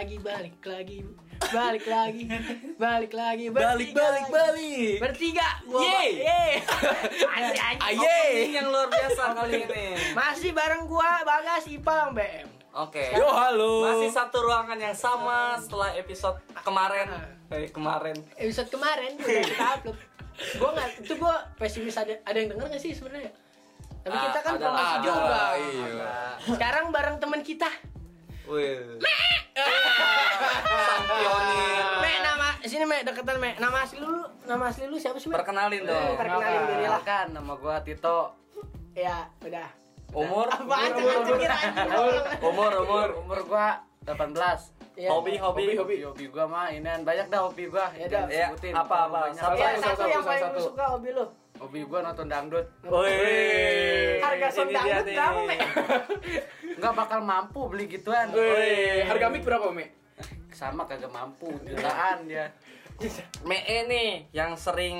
lagi balik lagi balik lagi balik lagi Balik balik balik. bertiga gua. Anjing, anjing. Aye. Yang luar biasa kali ini. masih bareng gua Bagas Ipang BM Oke. Yo halo. Masih satu ruangan yang sama setelah episode kemarin. Eh, kemarin. episode kemarin udah kita upload gua nggak itu gua pesimis ada ada yang denger nggak sih sebenarnya tapi Ah, kita kan promosi juga iya. sekarang bareng teman kita Wih. Sang pionir. Me nama sini Me deketan Me nama asli lu nama asli lu siapa sih Me Perkenalin dong. perkenalin diri lah kan nama gua Tito ya udah Umur? anjing kira anjing Umur, umur. umur gua 18 Ya. Hobi, hobi. hobi hobi gua mah ini banyak dah hobi gua Ya. Ya, sebutin. apa, apa? Satu, Ya, satu, satu yang satu, paling satu. suka hobi lu hobi gua nonton dangdut. Wih. harga Ini sound dangdut berapa Me nggak bakal mampu beli gituan. Wih, harga mic berapa, Mi? sama kagak mampu jutaan dia. Me nih yang sering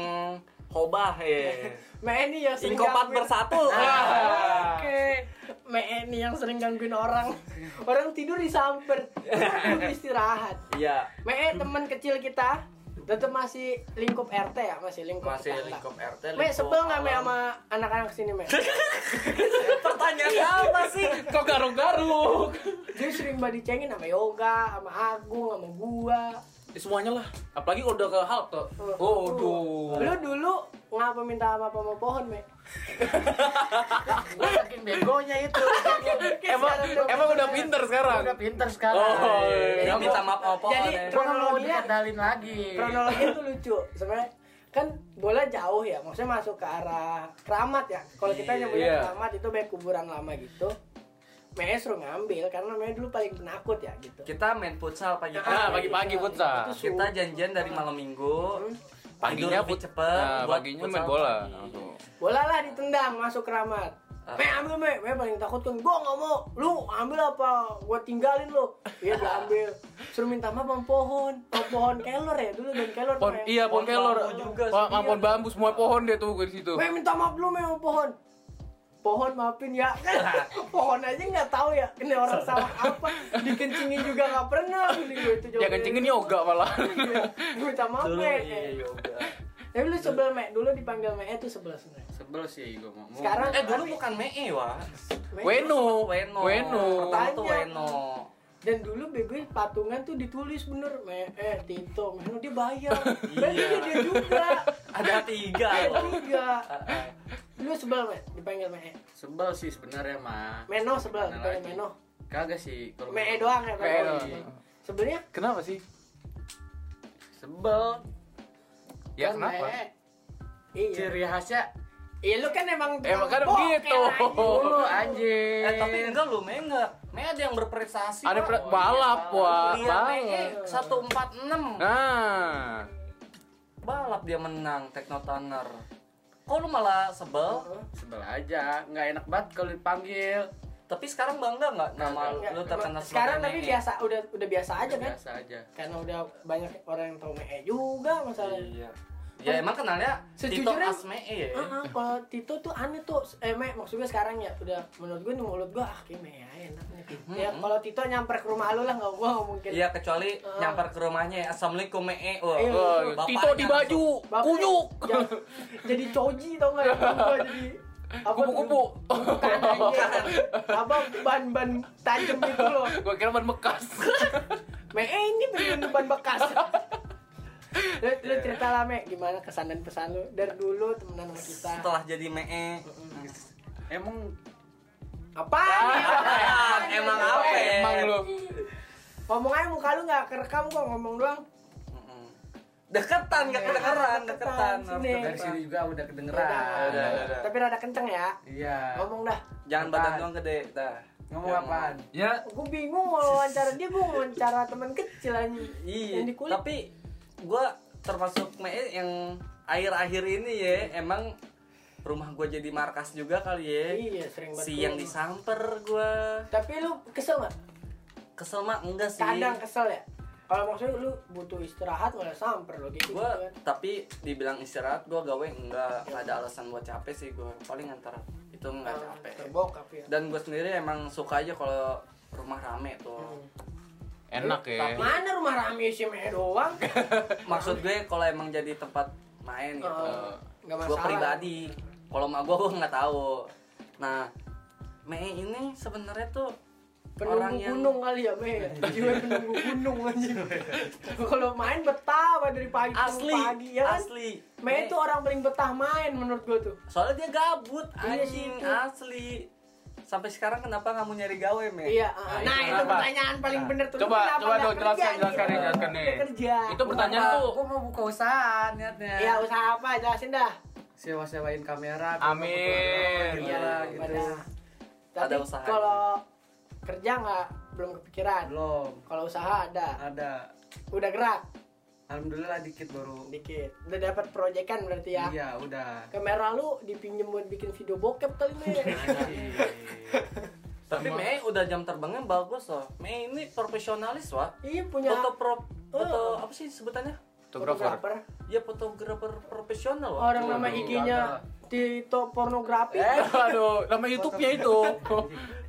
hobah ya. Me ini yang sering gangguin- bersatu. Ah, Oke Me ini yang sering gangguin orang. Orang tidur disamper Lu istirahat. Iya. Me teman kecil kita tetap masih lingkup RT ya masih lingkup Masih tetangga. lingkup RT. Me lingkup sebel nggak Me sama anak-anak sini Me Pertanyaan apa sih? Kok garuk-garuk? Dia sering banget dicengin sama Yoga, sama Agung, sama gua. Eh, semuanya lah. Apalagi kalau udah ke halte. Oh, duh. Lu dulu ngapa minta apa sama pohon, Me? gua saking begonya itu Emang emang udah pinter sekarang. udah pinter sekarang Oh, Jadi iya. minta maaf sama pohon Jadi, ya. Kronologinya- dikadalin lagi Kronologinya tuh lucu. Sebenarnya kan bola jauh ya, maksudnya masuk ke arah keramat ya. Kalau kita nyebutnya Iya. keramat itu kayak kuburan lama gitu. Me suruh ngambil karena Me dulu paling penakut ya gitu. Kita main futsal Ah, pagi-pagi. pagi-pagi futsal. Kita janjian dari malam minggu. Paginya Tidur lebih cepet. Nah, buat paginya futsal main bola. pagi. Bola lah ditendang masuk keramat. Ah. Me ambil me, me paling takut kan. Gua nggak mau. Lu ambil apa? Gua tinggalin lu. Iya diambil. Suruh minta maaf sama pohon. Oh, pohon kelor ya dulu dan kelor. Pohon iya pohon Pohon kelor. bambu juga sih. pohon bambu semua pohon dia tuh di situ. Me minta maaf lu me sama pohon. Pohon maafin ya kan pohon aja nggak tahu ya ini orang salah apa dikencingin juga nggak pernah ini gue itu Ya kencingin yoga malah. Iya. minta maaf Dulu me iya yoga. tapi lu sebel me dulu dipanggil me itu sebel sebenarnya sebel sih gua mau mau- Sekarang- Eh dulu bukan Mee wah. Me- Weno. Weno. Weno. Pertama tuh. Weno. Dan dulu bego patungan tuh ditulis bener me eh Tito, Meno dia bayar. Berarti Iya. dia juga. Ada tiga. Ada tiga. Lu sebel me dipanggil me. sebel sih sebenarnya mah Meno sebel dipanggil? Meno. kagak sih kalau Me doang ya Me Meno. doang. Sebenarnya Kenapa sih? sebel Ya kan kenapa? Me. Iya. ciri khasnya Iya lu kan emang Emang kan begitu. anjing. dulu anjing Eh tapi enggak lu Mee enggak. Mee ada yang berprestasi. Ada Pak. pre- balap wah. Iya Mee balap. 146. Nah. Balap dia menang Tekno Tanner. Kok lu malah sebel? sebel aja nggak enak banget kalau dipanggil Tapi sekarang bangga nggak nama Enggak, lu terkenal Sekarang tapi biasa udah udah biasa aja kan. biasa aja Karena udah banyak orang yang tahu Me juga masalahnya. Iya. Ya emang kenalnya Tito Sejujurnya- Asme ya. Ah, ah, kalau Tito tuh aneh tuh, eh Me, maksudnya sekarang ya udah menurut gue nih mulut gue ah kayak Me ya enak nih Tito. Ya kalau Tito nyamper ke rumah lu lah nggak gua nggak mungkin. Iya kecuali Ah. nyamper ke rumahnya Assalamualkum Mee. Wah, Iya. Wah, bapaknya Tito di baju, kunyuk. Ja- jadi coji tau nggak ya? Gua jadi apa Kupu-kupu. tuh? Bukan anjing. Apa ban-ban tajam itu loh. Gua kira ban bekas. Me eh, ini bener ban bekas. lu, lu cerita lah Me, gimana kesan dan pesan lu dari dulu temenan sama kita. Setelah jadi Mee. emang Apa? Emang apa ya? Emang lu. Ngomong aja muka lu nggak kerekam kok ngomong doang. Deketan, gak kedengeran, deketan. Deketan, sini. dari sini juga udah Udah, kedengeran udah, udah. Tapi rada kenceng ya. iya Ngomong dah. Jangan badan doang gede, dah. ngomong apaan Ya, Gue bingung mau wawancara dia, gue wawancara teman kecil aja. Iya, Yang di kulit. tapi gua termasuk Mee yang akhir-akhir ini ya emang rumah gua jadi markas juga kali ya. Iya, sering banget. Siang gua. disamper gua. Tapi lu kesel nggak? Kesel mah enggak sih. Kadang kesel ya. Kalau maksudnya lu butuh istirahat malah samper lo gitu. gua gitu kan. tapi dibilang istirahat gua gawe enggak nggak ada alasan buat capek sih gua paling antara itu enggak Ah, capek Terbokap ya. dan gue sendiri emang suka aja kalau rumah rame tuh Hmm. Enak ya. Mana rumah rame si Me doang? Maksud gue kalau emang jadi tempat main gitu. Oh, nggak gue pribadi kalau sama gue gue nggak tahu nah Mei ini sebenarnya tuh Penunggu orang yang gunung kali ya, Me. Jiwa penunggu gunung anjing. Kalau main betah banget dari pagi sampai asli pagi ya kan? asli Me itu orang paling betah main menurut gua tuh. soalnya dia gabut Iya anjing asli sampai sekarang kenapa nggak mau nyari gawe Mei Iya, ah, nah itu kenapa? pertanyaan paling bener tuh. Coba, kenapa coba dong, jelaskan, kerja jelaskan gitu? nih, jelaskan nih. Kerja. Itu pertanyaan tuh. Gua mau buka usaha niatnya. Iya, usaha apa? Jelasin dah. Sewa-sewain kamera. Amin. Iya, gitu. Ada Tapi usahanya. kalau kerja nggak belum kepikiran. Belum. Kalau usaha ada. Ada. Udah gerak Alhamdulillah dikit baru. dikit. Udah dapat proyekan berarti ya. Iya, udah. Kamera lu dipinjem buat bikin video bokep kali nih. Anjing. tapi Mei udah jam terbangnya bagus loh Mei ini profesionalis wah iya punya foto pro foto Oh. apa sih sebutannya Fotografer. ya fotografer profesional loh Orang nama Waduh, IG-nya Tito pornografi. Eh, aduh, nama YouTube-nya itu.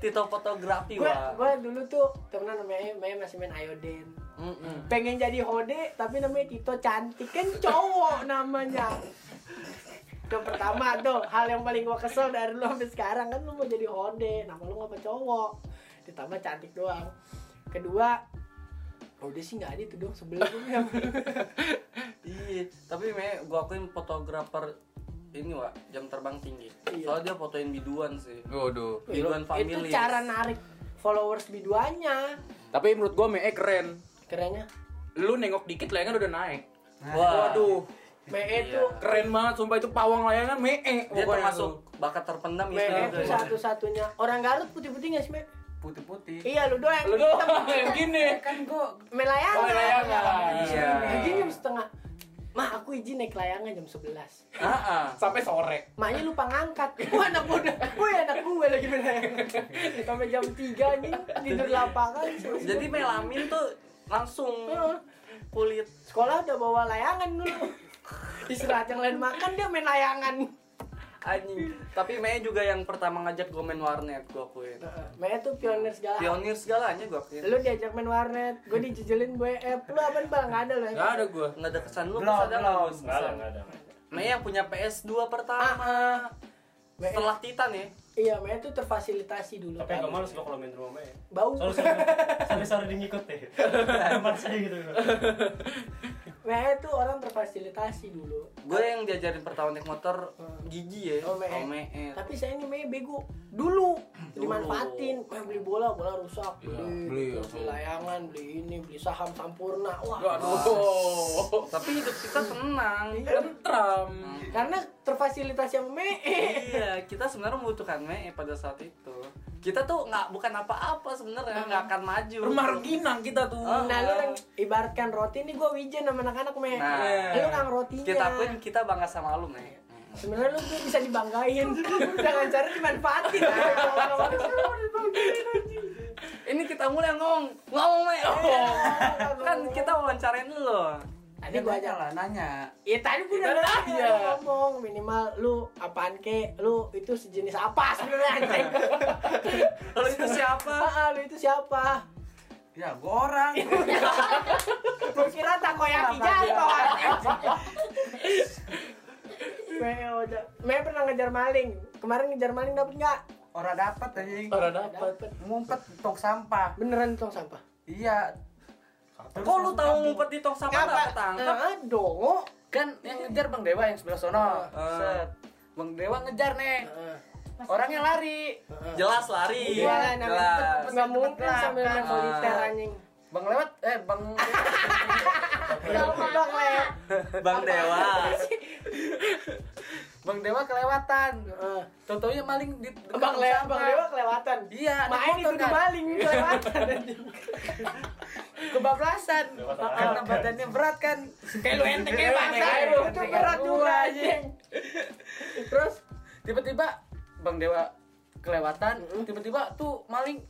Tito fotografi Gua, gua dulu tuh temenan namanya Maya masih main Ayoden. Mm-mm. Pengen jadi hode tapi namanya Tito cantik kan cowok namanya. Itu pertama tuh hal yang paling gua kesel dari lu sampai sekarang kan lu mau jadi hode, nama lu ngapa cowok. Ditambah cantik doang. Kedua, hode sih nggak ada itu dong sebelum ya. Iya, tapi me gua akuin fotografer ini wa jam terbang tinggi. Iya. Soalnya dia fotoin biduan sih. Waduh. Biduan itu families. cara narik followers biduannya. Tapi menurut gua ME keren. Kerennya Lu nengok dikit layangan udah naik. Wah, Waduh, Me Iya. itu keren banget sumpah itu pawang layangan ME. dia termasuk tuh. bakat terpendam Me itu. itu satu-satunya orang Garut putih-putih nggak sih Me? Putih-putih. Iya lu doang. Lu doang yang gini. Kan gua Main layangan. Oh, main layangan. Iya. Izin jam setengah. Mah aku izin naik layangan jam 11 Ah, ah. Sampai sore. Maknya lupa ngangkat. Wah anak muda. Wih anak gue lagi main layangan. Sampai jam 3 nih Tidur di lapangan Jadi melamin tuh langsung kulit. Sekolah udah bawa layangan dulu. Istirahat yang lain makan dia main layangan Anjing. Tapi Mei juga yang pertama ngajak gue main warnet, gue akuin. Maya tuh pionir segala. Pionir segalanya gue akuin. Lu diajak main warnet Gue dijejelin gue F Lu apa bang? Ada lu ya? Gak ada gua. Nggak ada kesan lu, Belum, bisa ada nggak? Nggak ada, nggak ada. Mei yang punya PS2 pertama. Maya- Setelah Titan ya. Iya Maya tuh terfasilitasi dulu Tapi agak males lo kalau main rumah Mei. Bau Soalnya sampai sore dia ngikut deh. Gitu. Maya tuh orang terfasilitasi dulu Gue yang diajarin pertama naik motor Hmm. gigi ya. Oh, Mei. Oh, Mei. Tapi saya ini Mei bego dulu Dulu. dimanfaatin Mei beli bola bola rusak Iya, beli, beli, terus beli oh. layangan beli ini beli saham sampurna wah Aduh. Tapi hidup kita senang. Tentram. karena terfasilitasi sama Mei iya, kita sebenarnya membutuhkan Mei pada saat itu. Kita tuh nggak bukan apa-apa sebenarnya, nggak akan maju. Rumah rengginang kita tuh. Oh. nah lu yang ibaratkan roti nih gue wijen sama anak-anak Mei Nah, lu ngang rotinya Kita pun kita bangga sama lu, Mei. sebenarnya lu tuh bisa dibanggain jangan cara dimanfaatin Ini kita mulai ngomong, ngomong Mei. Oh. kan kita wawancarain lu. Tadi gua aja lah nanya. Ya tadi gue udah Kita nanya lu ngomong minimal lu apaan ke lu itu sejenis apa sebenarnya anjing Kalau itu siapa? Ah, lu itu siapa Ya, gua orang. Lu kira takoyaki jatuh anjing. Mei udah Mei pernah ngejar maling Kemarin ngejar maling dapet nggak? Orang dapat anjing. Orang dapat. Dapet Ngumpet tong sampah. Beneran tong sampah? Iya. Kok lu tahu ngumpet di tong sampah nggak ketangkap? Ah, dongo Kan yang ngejar Bang Dewa yang sebelah sono. Ah. Set. Bang Dewa ngejar nih. Ah, Orangnya lari. Jelas lari. Iya, namanya Jelas. nggak mungkin sambil main soliter anjing Bang lewat eh Bang Bang Dewa. Bang Dewa kelewatan. Ah. Contohnya maling di dekat Bang, Le. Bang Dewa kelewatan Iya, Main motor itu kan. maling kelewatan Kebablasan. Karena badannya berat kan. Kayak lu enteng kayak bangsa Kayak Itu berat juga anjing Terus Tiba-tiba Bang Dewa kelewatan, tiba-tiba tuh maling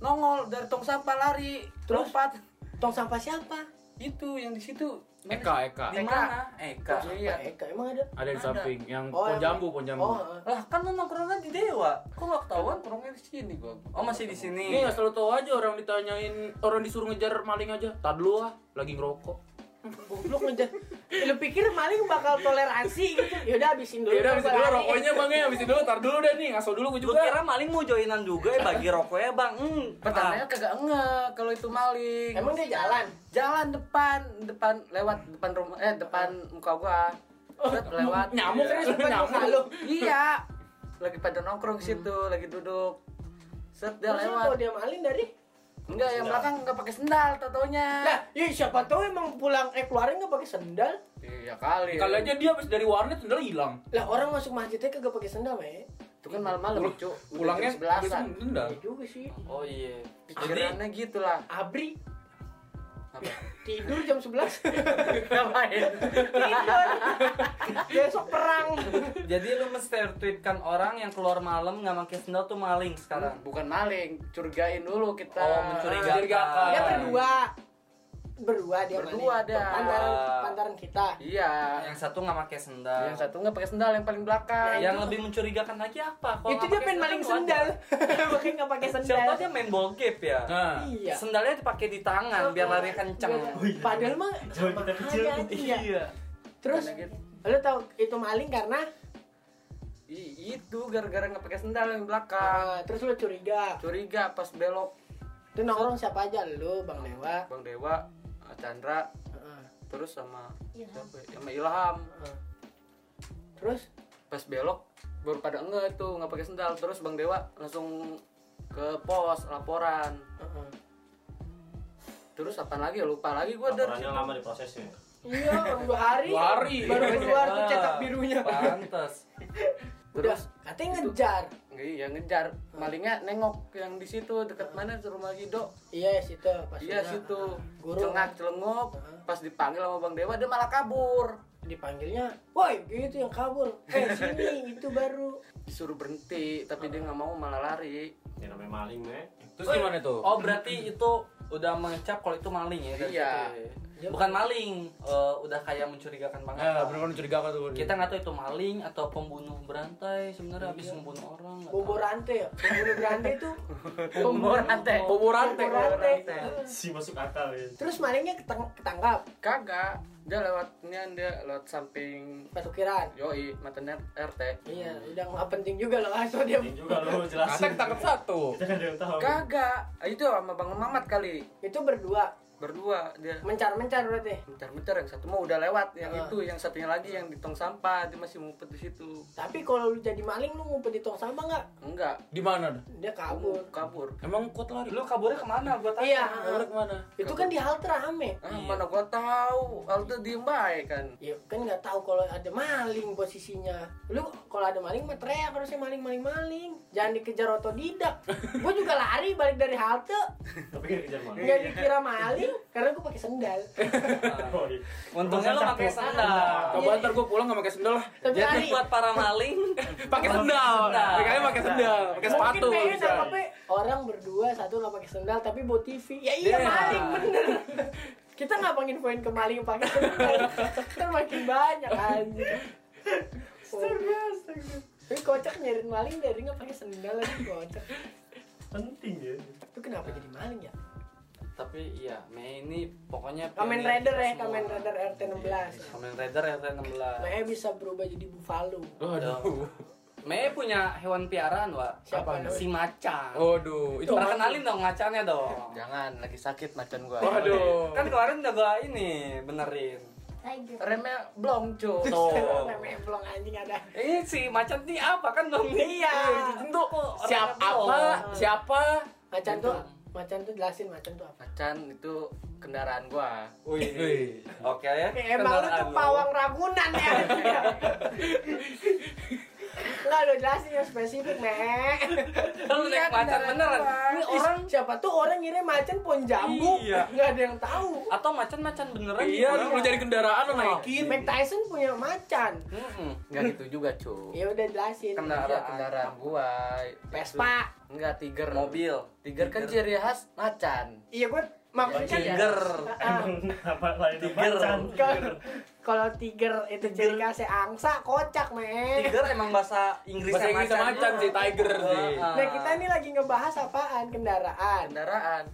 nongol dari tong sampah lari, Terus? lompat. tong sampah siapa? itu yang di situ Eka? Eka. Di mana? Eka. Iya. Eka emang ada Ada di Ada. samping yang Oh, pohon jambu, pohon jambu. oh eh. Lah kan lu nongkrongnya di Dewa. Kok nggak ketahuan? Nongkrongnya di sini gua. Oh masih di sini. Ini nggak selalu tahu aja orang ditanyain, orang disuruh ngejar maling aja. Tad dulu ah, lagi ngerokok. Goblok ngejar lu pikir maling bakal toleransi gitu yaudah habisin dulu Ya udah, habisin dulu rokoknya bang ya, habisin dulu, tar dulu deh nih, ngaso dulu gue Gue juga. kira maling mau joinan juga ya bagi rokoknya bang. Hmm. Pertamanya kagak enggak kalau itu maling. emang dia jalan jalan depan, depan lewat depan rumah eh depan muka gua. Set, lewat. nyamuk Iya. kan nyamuk. lu Iya. Lagi pada nongkrong situ, lagi duduk. Set dia lewat. dia maling dari Enggak, yang belakang enggak pakai sendal tatonya. lah ya siapa tahu emang pulang eh keluarnya nggak pakai sendal Iya kali. Kali aja dia habis dari warnet sendal hilang. lah orang masuk masjidnya kagak pakai sendal me itu kan malam-malam, Cuk. Pulangnya sebelasan. sendal. ya juga sih Oh iya. Pikirannya gitu lah. abri apa? tidur jam 11 Ngapain? tidur besok perang Jadi lu mesti tweetkan orang yang keluar malam nggak pakai sendal tuh maling sekarang. Bukan maling, curigain dulu kita. Oh, mencurigakan. Mencurigakan. dia berdua berdua dia Berdua dia. pantaran pantaran kita Iya. Yang satu nggak pakai sendal. Yang satu nggak pakai sendal yang paling belakang. Yang lebih mencurigakan lagi apa? Kalau itu dia pengen maling sendal makanya nggak pakai Siapa sendal tahu dia main ball game ya. Nah, iya Sendalnya dipakai di tangan biar lari kenceng. Biar- padahal mah Jauh kita kecil. aja anjing ya. Iya. terus gitu. lu tahu itu maling karena I- itu gara-gara nggak pakai sendal yang belakang. ah, terus lu curiga Curiga pas belok itu nongkrong siapa aja lu bang dewa Bang Dewa, Chandra, Ah, terus sama siapa ya? sama Ilham. ah. terus Pas belok baru pada enggak tuh nggak pakai sendal. Terus Bang Dewa langsung ke pos laporan. ah, ah. Terus apa lagi ya lupa lagi gua dari lama diprosesnya. iya dua hari Dua hari. baru keluar tuh cetak birunya Pantes. udah Terus katanya ngejar iya ngejar malingnya nengok yang di situ dekat mana rumah Gido. iya situ pas Iya situ. ah, guru Celengak celengok. Ah. Pas dipanggil sama Bang Dewa dia malah kabur. dipanggilnya woi gitu yang kabur eh sini itu baru Disuruh berhenti tapi dia nggak mau malah lari. Ini namanya maling, me. terus gimana tuh? Oh berarti itu udah mengecap kalau itu maling ya? Iya. Ya? Bukan maling, eh, udah kayak mencurigakan banget. Ya, benar-benar mencurigakan tuh. Kita nggak tahu itu maling atau pembunuh berantai sebenarnya habis membunuh orang. bobo rantai ya pembunuh rantai itu Bobo rantai. Bobo rantai. bobo rantai Si masuk akal ya. terus malingnya ketang- ketangkap Kagak. Dia lewatnya dia lewat samping petukiran Yoi, mantan RT. iya udah nggak penting juga loh asal dia Ini juga lo Kata jelasin. ketangkep satu. Kita kan tahu. Kagak. Itu sama Bang Mamat kali. itu berdua Berdua dia. mencar-mencar berarti Bentar-bentar yang satu mau udah lewat, yang Ah. itu, yang satunya lagi yang di tong sampah, dia masih ngumpet di situ. tapi kalau lu jadi maling lu ngumpet di tong sampah nggak Enggak, Di mana? dah? dia kabur kabur. Emang kuat lari? Lu kaburnya ke mana? Gua tanya. iya Kabur ke mana? itu kan di halte rame Ah, Iya. mana gua tahu. Aldo diem baik kan. ya kan nggak tahu kalau ada maling posisinya lu kalau ada maling mah teriak harusnya maling maling maling jangan dikejar otodidak gue juga lari balik dari halte Tapi kan kejar maling. nggak dikira maling karena gue pakai sendal Oh, iya. Untungnya lu pakai sendal. Coba ntar gue pulang gak pakai sendal lah. tapi Jadi buat para maling Pakai sendal. Mereka pakai sendal, pakai sepatu. Mungkin pengen bisa. apa, Pe? orang berdua satu nggak pakai sendal tapi bawa TV ya iya Iya. maling bener kita nggak pengen poin ke maling pakai sendal kan makin banyak anjir tapi kocak nyariin maling dari nggak pakai sendal lagi kocak Penting ya. itu kenapa jadi maling ya Tapi iya, Mei ini pokoknya Kamen Rider ya semua. Kamen Rider RT 16 Kamen Rider RT 16 Maya bisa berubah jadi buffalo Waduh. Mei punya hewan piaraan, Wak. Siapa? Si macan. Waduh, itu Pernah kenalin dong macannya dong. Jangan, lagi sakit macan gua. Waduh. Kan kemarin udah gua ini benerin. Remnya blong, cu. Tuh. Namanya belum anjing ada Ini si macan ini apa kan dong? Iya. Tentu Siapa apa? Siapa? Macan tuh Macan tuh jelasin macan tuh apa Macan itu kendaraan gua. Wih. Oke ya. Eh, Emang lu tuh pawang ragunan ya Enggak lo jelasin yang spesifik, Me. Kan lu naik macan beneran. Ini orang siapa tuh orang ngira macan pohon jambu. Iya. Enggak ada yang tahu. atau macan-macan beneran Iya, gitu. lu lu jadi kendaraan lu naikin. Mike Tyson punya macan. Mm-mm. Enggak gitu juga, cu. Ya udah jelasin. Kendaraan. Iya, kendaraan gua. Vespa. Enggak, Tiger. Mobil. Tiger kan ciri khas macan. Iya gue maksudnya kan Tiger. Apa lain Tiger. Kalau- kalau tiger itu ciri khasnya angsa kocak men. Tiger emang bahasa Inggrisnya Bahasa Inggris macan. sih, tiger sih. Ah. nah kita ini lagi ngebahas apaan? Kendaraan. Kendaraan.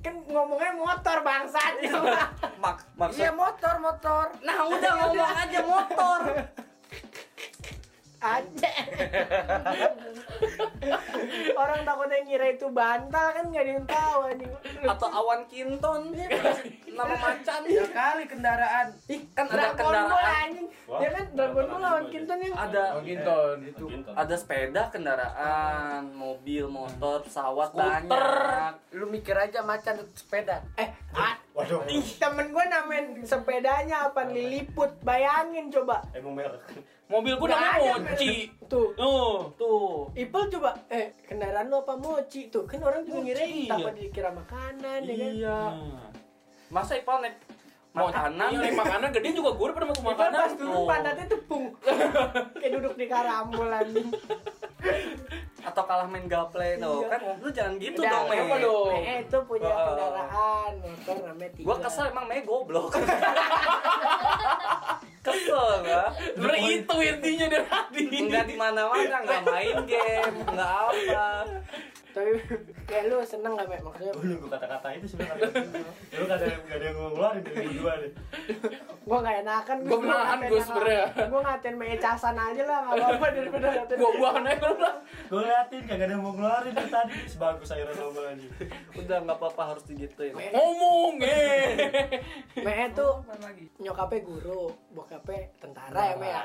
Kan ngomongnya motor bangsat. Mak maksud iya motor motor. Nah, udah ngomong aja motor. Aja orang takutnya ngira itu bantal kan nggak ada yang tahu anjing Atau awan kinton. Nama macan. ya kali kendaraan Ih, kan ada Ball kendaraan. anjing ya kan Dragon Ball lawan Kinton yang Ada Oh, Ginton. Itu. ada sepeda, kendaraan, mobil, motor, pesawat Skuter. banyak. lu mikir aja macan itu sepeda eh Waduh. ih, temen gue namain sepedanya apa liliput bayangin coba Emang merek. Mobil gua Nggak namanya Mochi. tuh Oh. Tuh. Ipel coba eh kendaraan lu apa mochi tuh kan orang juga ngira tanpa iya. dikira makanan ya kan Iya. Masa Ipal naik makanan? Iya, makanan gede juga gua daripada mau Ipel makanan. pas dulu Oh. pantatnya tepung kayak duduk di karambol anjing Atau kalah main gaple tuh. Iya. Kan lu jangan gitu Udah, dong, apa Me. dong? Eh, itu punya Oh. kendaraan motor namanya tiga Gua kesel emang Me goblok. kesel gua. Sebenernya itu intinya dari tadi. Enggak di mana-mana, enggak main game, enggak apa. Tapi kayak lu seneng gak Mek? maksudnya Gue nunggu kata-kata itu sebenarnya. Lu gak ada gak ada yang mau ngeluarin dari berdua nih. gua gak enakan Gua menahan gua sebenernya. gua ngatain Mek casan aja lah gak apa-apa daripada ngatain Gua buahan aja lu lah. Gue liatin kagak ada yang mau ngeluarin dari tadi. Sebagus akhirnya lomba aja. Udah enggak apa-apa harus digituin. Ngomong, eh. Mek tuh nyokapnya guru bokapnya tentara ya Mek ya.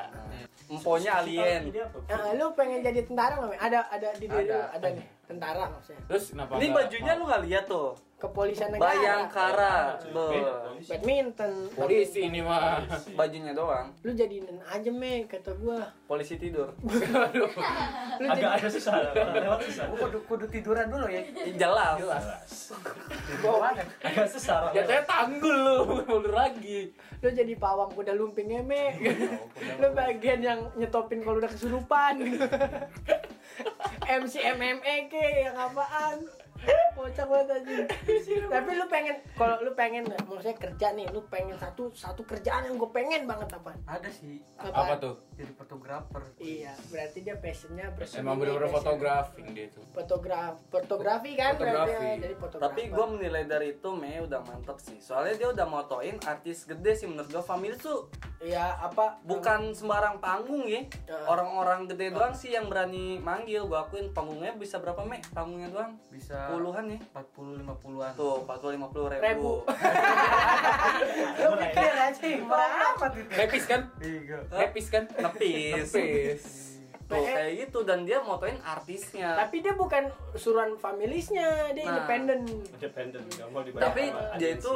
Emponya alien. Eh, lu pengen jadi tentara nggak ada ada di diri lu Ada. ada nih. Tentara maksudnya. Terus kenapa Ini bajunya lu nggak lihat tuh. Kepolisian negara Bayangkara. Be. badminton Polisi ini mah. Bajunya doang. lu jadiin aja Mek kata gua Polisi tidur. lu Agak agak susah. Lewat susah. kudu kudu tiduran dulu ya Jelas. bawa Agak susah. Jatuhnya tanggul lu, mundur lagi. lu jadi pawang kuda lumpingnya Mek lu bagian yang nyetopin kalau udah kesurupan MC MMA ke yang apaan kocak banget aja tapi lu pengen kalau lu pengen maksudnya kerja nih lu pengen satu satu kerjaan yang gue pengen banget apa ada sih Apa tuh? jadi fotografer iya berarti dia passionnya Emang bener-bener passion. fotografi dia tuh. fotograf fotografi kan Fotografi. berarti ya, jadi fotografer Tapi gue menilai dari itu Mei udah mantep sih. Soalnya dia udah motoin artis gede sih menurut gue. Family tuh iya apa bukan sembarang panggung ya. Ya. Orang-orang gede doang sih yang berani manggil. Gue akuin panggungnya bisa berapa Mei? Panggungnya doang? bisa Puluhan ya? 40 50-an Tuh, 40 50 ribu. Ribu. lu pikir aja berapa tuh Nepis kan? Iya. Nepis kan? Nepis. Nepis. Tuh, kayak gitu dan dia motoin artisnya. tapi dia bukan suruhan familisnya dia Nah. independen Independen. Gak mau dibayar. Tapi dia itu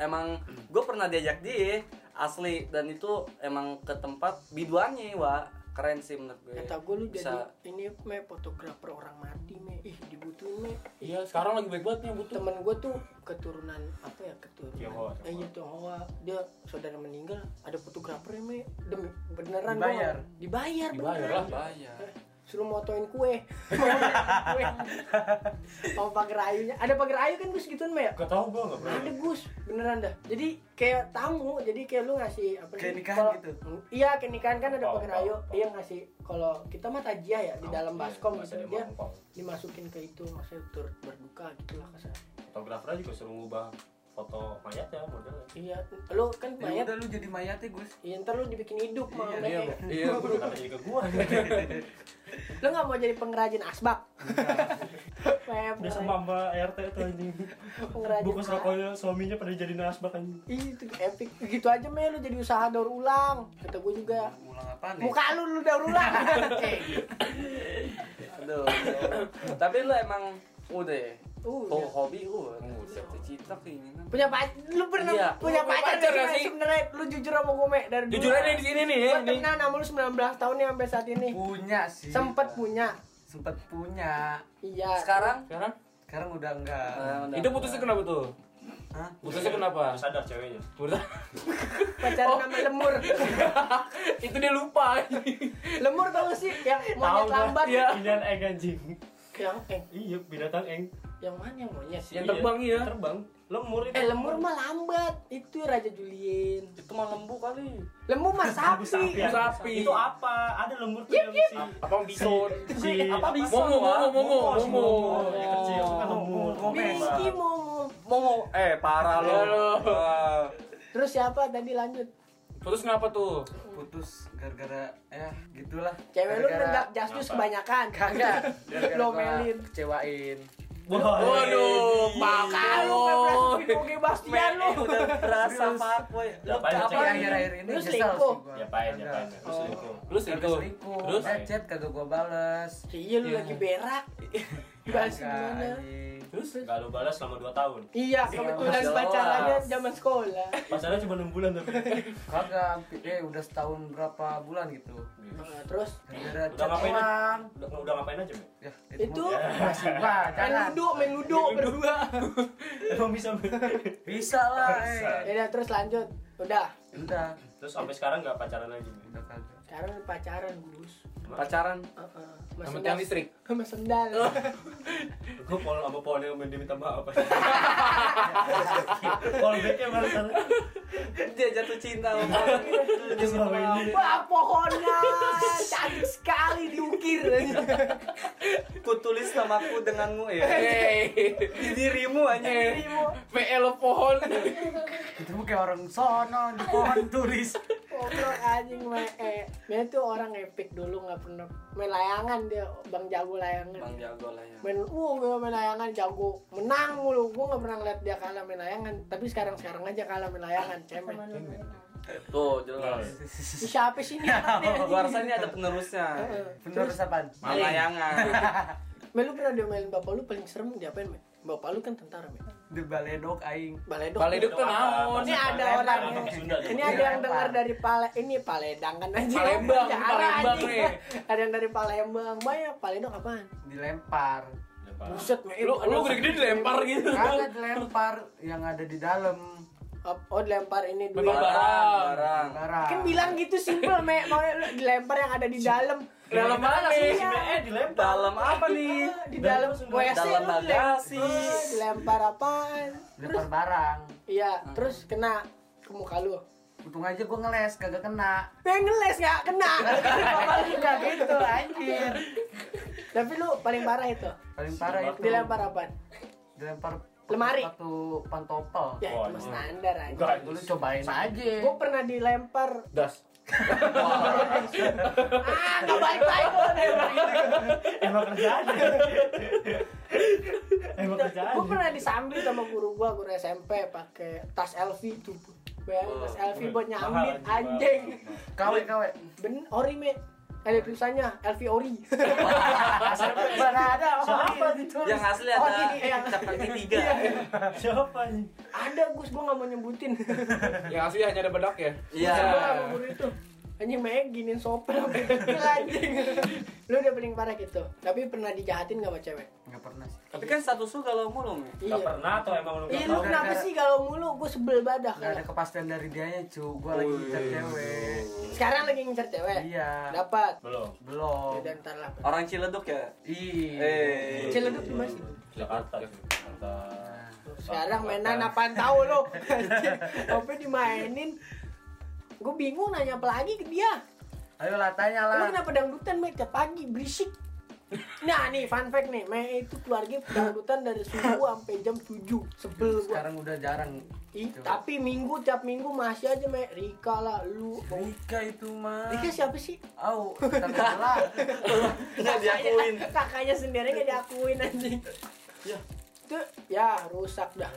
emang gue pernah diajak dia asli dan itu emang ke tempat biduannya wa keren sih menurut gue. kata gue lu Bisa. jadi ini me fotografer orang mati me ih dibutuhin me Iya, sekarang lagi baik banget nih butuh. temen gue tuh keturunan apa ya keturunan Tionghoa, eh, iya Tionghoa dia saudara meninggal ada fotografernya me demi beneran Dibayar? gua- dibayar Dibayar beneran. lah. Bayar. Suruh motoin kue. Kue. Mau pagar ayunya. Ada pagar ayu kan gus? Gituan ya? Gak tau gue gak pernah. ada gus. Beneran dah. Jadi kayak tamu. Jadi kayak lu ngasih apa Kayak sih, nikahan kalau- gitu? iya kayak nikahan kan ada pagar ayu. dia ngasih. Kalau kita mah tajiah ya di dalam baskom Iya, gitu. masih dia dimasukin ke itu maksudnya turut berduka gitu lah kasar Fotografernya juga suruh ngubah foto mayatnya modelnya. iya lu kan Ya mayat udah lu jadi mayatnya Gus iya ntar lu dibikin hidup Iya, Me. Iya, iya. Kata jadi ke gua. lu nggak mau jadi pengrajin asbak pengrajin- sama mbak RT tuh anjing. pengrajin Bungkus rokoknya suaminya pada jadi nasbak anjing. Ih, itu epic gitu aja me lu jadi usaha daur ulang kata gue juga ulang apa nih muka lu lu daur ulang Aduh. Tapi lu emang udah ya? Uh, Oh, ya. hobi uh, cita-cita keinginan. punya pacar lu pernah Iya. punya Lu pacar, pacar sih sebenarnya lu jujur sama gue me dari Jujur aja di sini nih, gue temenan sama lu 19 tahun nih sampai saat ini punya sih sempet punya sempet punya iya Sekarang Sekarang sekarang udah enggak eh, udah- itu putusnya kenapa tuh? Hah? Putusnya kenapa? Udah sadar ceweknya. Putus. pacaran Oh. sama lemur itu dia lupa. lemur tau sih yang monyet lambat Iya. Inian eng anjing. yang eh Iya, binatang eng. Yang mana yang monyet Yang terbang iya. Terbang. Lemur itu. eh lemur mah lambat itu Raja Julien Itu mah lembu kali. lemur mah Sapi, sapi ya. Sapi. Itu apa? Ada lemur tuh yang si Apa bison? si Apa bisa? Momo, momo, momo, momo. Kecil itu kan lemur. Miski Momo Momo, eh parah lo. Wah. terus siapa tadi lanjut Terus kenapa tuh? putus gara-gara ya gitulah cewek lu nenggak justus kebanyakan kagak lo melin kecewain Waduh, Kalau Pakai pepes Oke Bastian lu. udah berasa fuckboy. Lu apa nih? akhir-akhir ini Lu selingkuh? Ya pain, ya Kagak. pain. Lu selingkuh. Itu. selingkuh Terus? chat kagak gua balas Iya lu Iya. lagi berak. Balas gimana? Terus Gak lu balas selama 2 tahun. Iya, kebetulan pacarannya zaman sekolah. Pacarnya cuma 6 bulan tapi. kagak eh udah setahun berapa bulan gitu Nah, terus Udah ngapain. Udah, udah ngapain aja, Mbak? ya Itu mah- masih gua main ludo, main ludo berdua. Emang bisa, bisa lah eh Ya terus lanjut. Udah. udah Terus sampai sekarang gak pacaran lagi, udah kagak Sekarang pacaran, Gus. Pacaran. Heeh. Sama Mas tiang listrik. Sama sendal. Gue pol sama pol yang minta maaf. Pol backnya barusan. Dia jatuh cinta sama Dia ini. Wah, pohonnya cantik sekali diukir. Ku tulis namaku denganmu ya. Di dirimu aja. PL pohon. itu kayak orang sono di pohon tulis Goblok anjing me. Eh, dia tuh orang epic dulu nggak pernah main layangan dia, Bang jago layangan. Bang jago lah ya. main uh gue main layangan jago menang mulu gue nggak pernah ngeliat dia kalah main layangan tapi sekarang sekarang aja kalah main layangan cemen Tuh jelas. Ini siapa sih ini? Gua rasa ini ada penerusnya. Bener apaan Main layangan. Mel lu pernah diomelin bapak lu paling serem diapain Mel? Bapak lu kan tentara Mel di baledok aing. Baledok Baledok tuh naon? Ini ada orang Sunda, ini ada yang dengar dari Pale ini Paledang kan aja. Palembang, Palembang nih. ada yang dari Palembang. Banyak Paledok apaan? Dilempar. Buset Lu lu gede-gede dilempar gitu. kagak dilempar yang ada di dalam oh dilempar ini duit. Lempar barang. Barang. barang kan bilang gitu simpel me. Mau lu dilempar yang ada di dalam Dalam mana nih? Eh, dilempar. Dalam apa nih? di dalam WC Dalam bagasi. dilempar. Oh, dilempar apaan dilempar barang iya terus kena ke muka lu untung aja gua ngeles kagak kena pengen ngeles gak kena Bapak lu juga gitu anjir tapi lu paling parah itu paling parah itu dilempar apaan dilempar Lemari. sepatu pantopel ya Oh, itu iya. standar aja Enggak, lu cobain aja gue pernah dilempar Das. Ah gak balik lagi Emang kerjaannya. Emang kerjaannya. gue pernah disambil sama guru gua guru SMP pakai tas LV tuh. Bayangin tas LV buat nyambit Mahal, anjing. Kawe kawe. Ben ori me ada tulisannya LV ori mana ada Siapa itu Yang asli Oh, ada ini yang- cap kaki tiga. Siapa nih? ada gus gua nggak mau nyebutin Yang asli hanya ada bedak ya. Iya. Itu anjing mek giniin sopel sampai degil, anjing. Lu udah paling parah gitu. Tapi pernah dijahatin gak sama cewek? Nggak pernah sih. Tapi kan status lu kalau mulu iya. Gak pernah atau emang lu Iya gak lu kenapa sih kalau mulu? Gue sebel badah nggak ada kepastian dari dianya cu. Gua lagi ngejar cewek. Sekarang lagi ngincer cewek? Iya. Dapat. Belum. belum. Udah ntar lah. Orang Ciledug ya? ih Eh. Ciledug di mana sih? Jakarta. Jakarta. sekarang mainan apaan tahu lo apa dimainin gue bingung nanya apa lagi ke dia. Ayolah tanya lah lu kenapa dangdutan Mek tiap pagi berisik. Nah nih fun fact nih. Mek itu keluarga dangdutan dari subuh sampai jam 7 sebel gua. Sekarang udah jarang. Ih, tapi minggu tiap minggu masih aja Mek Rika lah lu. Rika itu mah Rika siapa sih? Au, terkenal Nggak diakuin. kakaknya sendiri nggak diakuin anjing. Ya. itu ya rusak dah.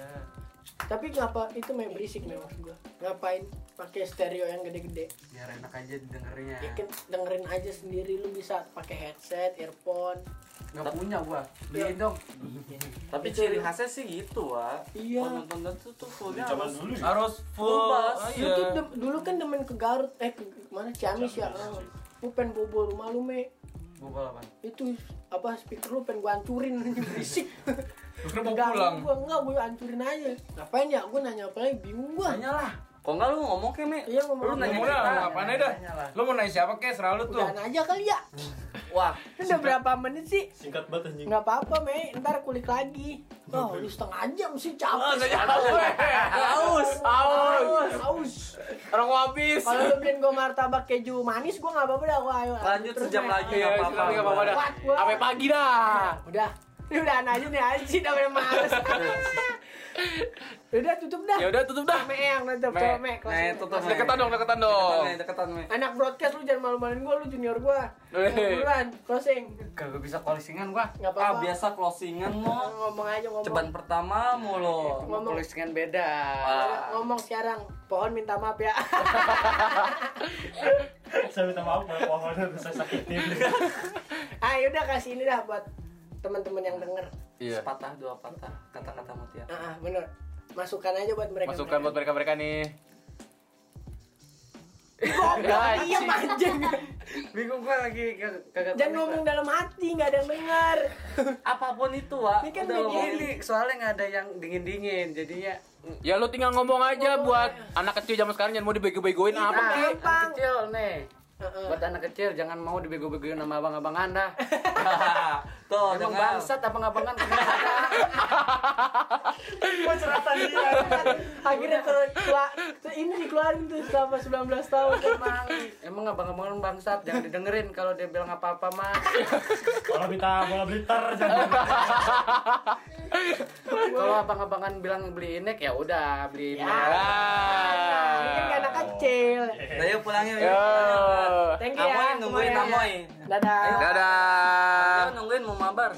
Tapi ngapa itu main berisik nih maksud gua. Ngapain pakai stereo yang gede-gede. Biar enak aja didengernya ya kan dengerin aja sendiri lu bisa pakai headset earphone. Nggak punya gua. Beliin dong. Tapi ciri khasnya sih gitu, Wak. Iya. Nonton tuh tuh fullnya Zaman harus dulu ya? Harus Full. Full bass. Oh, lu iya. tuh dem- dulu kan demen ke Garut. Eh ke mana? Ciamis ya. Ciamis. lu pengen bobol rumah lu me. Gua apa? Itu apa speaker lu pengen gua hancurin. Berisik. Terus mau pulang. gua enggak gua hancurin aja. Ngapain ya? Gua nanya apa lagi? Bingung gua. Tanya lah Kok enggak lu ngomong ke Me? Iya, ngomong. Lu nanya Ngomong dah, kita. ngapain dah? Nanya lah. Lu mau nanya siapa kek? Selalu tuh. Udahan aja kali ya. Wah, Ini udah berapa menit sih? Singkat banget anjing. Nggak apa-apa, Me. Ntar kulik lagi. Oh, ini setengah jam sih capek. Haus, haus. Haus. Orang habis. Kalau lu beliin gue martabak keju manis, gue nggak apa-apa dah. Gua ayo. lanjut sejam lagi Iya, enggak apa-apa. nggak apa-apa dah. Gua. Sampai pagi dah. Udah. Ini udahan aja nih Aji udah males. udah tutup dah. Ya udah tutup dah. Me yang tutup, Me. coba Me. Nah, tutup. Deketan dong, deketan dong. Deketan, Me, deketan, Me. Anak broadcast lu jangan malu-maluin gue, lu junior gue. Eh. Buruan, closing. Kagak bisa closingan gua. Nggak Ah, apa-apa. biasa closingan mo. Ngomong aja ngomong. Ceban pertama mulu. Ngomong. Closingan beda. Ah. Ngomong sekarang. Pohon minta maaf ya. Saya minta maaf kalau pohon udah saya sakitin. ah, yaudah kasih ini dah buat teman-teman yang denger. Iya. Sepatah dua patah kata-kata Mutia. Ah, ah, bener. Masukan aja buat mereka. Masukan buat mereka-mereka nih. Goblok, iya anjing. Bingung gua lagi kag- kagak Jangan ngomong dalam hati, nggak ada yang denger. Apa pun itu, Wak. Ini kan. Ini soalnya nggak ada yang dingin-dingin, jadinya Ya lu tinggal ngomong aja buat anak kecil zaman sekarang jangan mau dibego-begoin apa Nah, kek. anak gampang. kecil nih. Heeh. Buat anak kecil jangan mau dibego-begoin sama abang-abangan dah. Tuh, Emang dengar. bangsat abang-abangan Gua ceratan dia. Akhirnya ke, kela- ke- ini dikeluarin tuh selama 19 tahun. Emang emang abang-abangan bangsat jangan didengerin kalau dia bilang apa-apa mah. Kalau minta bola blitter jangan. Kalau abang-abangan bilang beli inek ya udah beli inek. Ya. Ini kan anak kecil. Udah yuk pulang yuk. Yo. Thank you ya. Nungguin. Amoy. Dadah. Dadah. Ayo nungguin mau mabar.